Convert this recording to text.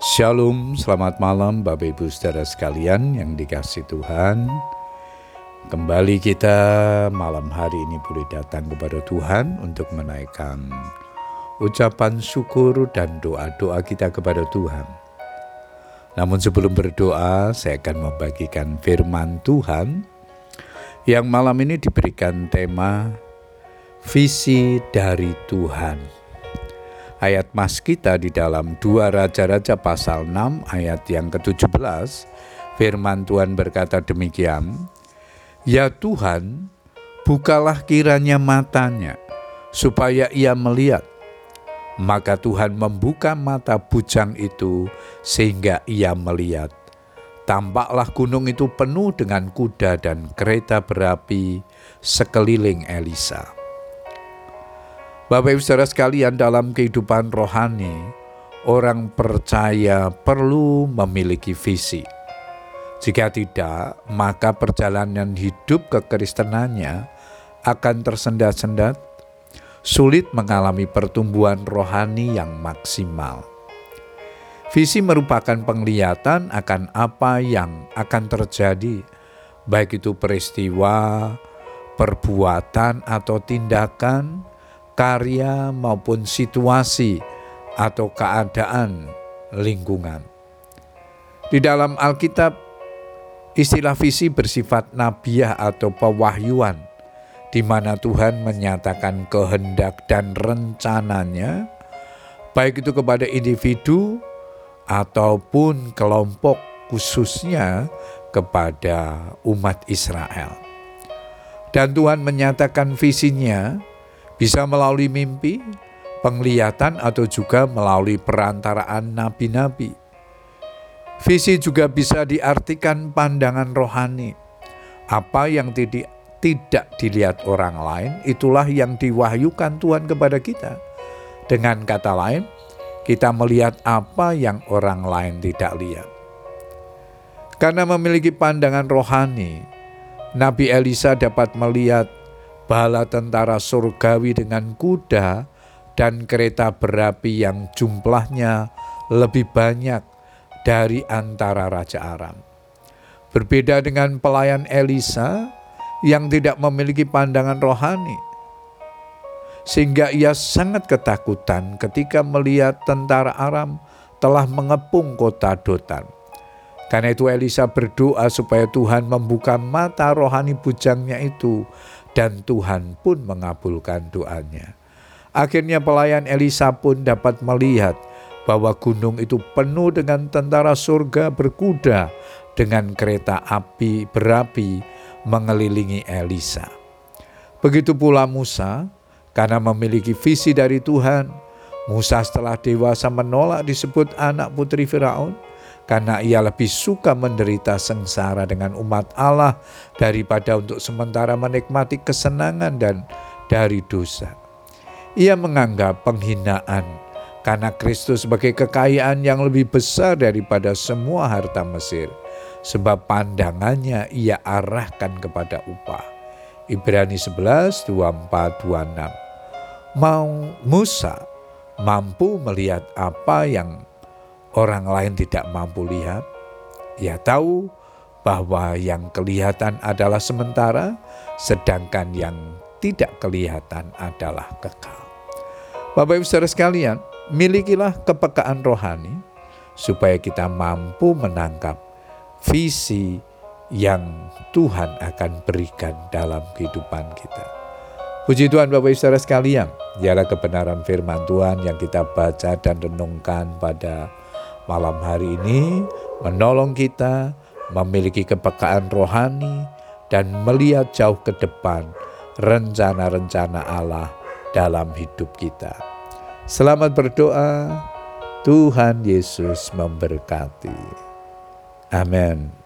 Shalom, selamat malam Bapak Ibu saudara sekalian yang dikasih Tuhan. Kembali kita malam hari ini boleh datang kepada Tuhan untuk menaikkan ucapan syukur dan doa-doa kita kepada Tuhan. Namun sebelum berdoa, saya akan membagikan firman Tuhan yang malam ini diberikan tema visi dari Tuhan. Ayat mas kita di dalam dua Raja-Raja pasal 6 ayat yang ke-17, firman Tuhan berkata demikian, Ya Tuhan, bukalah kiranya matanya, supaya ia melihat. Maka Tuhan membuka mata bujang itu sehingga ia melihat. Tampaklah gunung itu penuh dengan kuda dan kereta berapi sekeliling Elisa. Bapak Ibu Saudara sekalian dalam kehidupan rohani, orang percaya perlu memiliki visi. Jika tidak, maka perjalanan hidup kekristenannya akan tersendat-sendat, sulit mengalami pertumbuhan rohani yang maksimal. Visi merupakan penglihatan akan apa yang akan terjadi, baik itu peristiwa, perbuatan, atau tindakan karya maupun situasi atau keadaan lingkungan. Di dalam Alkitab, istilah visi bersifat nabiah atau pewahyuan, di mana Tuhan menyatakan kehendak dan rencananya, baik itu kepada individu ataupun kelompok, khususnya kepada umat Israel. Dan Tuhan menyatakan visinya bisa melalui mimpi, penglihatan, atau juga melalui perantaraan nabi-nabi. Visi juga bisa diartikan pandangan rohani. Apa yang tidak, tidak dilihat orang lain, itulah yang diwahyukan Tuhan kepada kita. Dengan kata lain, kita melihat apa yang orang lain tidak lihat. Karena memiliki pandangan rohani, Nabi Elisa dapat melihat bala tentara surgawi dengan kuda dan kereta berapi yang jumlahnya lebih banyak dari antara Raja Aram. Berbeda dengan pelayan Elisa yang tidak memiliki pandangan rohani, sehingga ia sangat ketakutan ketika melihat tentara Aram telah mengepung kota Dotan. Karena itu Elisa berdoa supaya Tuhan membuka mata rohani bujangnya itu dan Tuhan pun mengabulkan doanya. Akhirnya pelayan Elisa pun dapat melihat bahwa gunung itu penuh dengan tentara surga berkuda dengan kereta api berapi mengelilingi Elisa. Begitu pula Musa, karena memiliki visi dari Tuhan, Musa setelah dewasa menolak disebut anak putri Firaun karena ia lebih suka menderita sengsara dengan umat Allah daripada untuk sementara menikmati kesenangan dan dari dosa. Ia menganggap penghinaan karena Kristus sebagai kekayaan yang lebih besar daripada semua harta Mesir, sebab pandangannya ia arahkan kepada upah. Ibrani 11, 24, 26. Mau Musa mampu melihat apa yang orang lain tidak mampu lihat, ia tahu bahwa yang kelihatan adalah sementara, sedangkan yang tidak kelihatan adalah kekal. Bapak Ibu Saudara sekalian, milikilah kepekaan rohani supaya kita mampu menangkap visi yang Tuhan akan berikan dalam kehidupan kita. Puji Tuhan Bapak Ibu Saudara sekalian, dialah kebenaran firman Tuhan yang kita baca dan renungkan pada malam hari ini menolong kita memiliki kepekaan rohani dan melihat jauh ke depan rencana-rencana Allah dalam hidup kita. Selamat berdoa, Tuhan Yesus memberkati. Amin.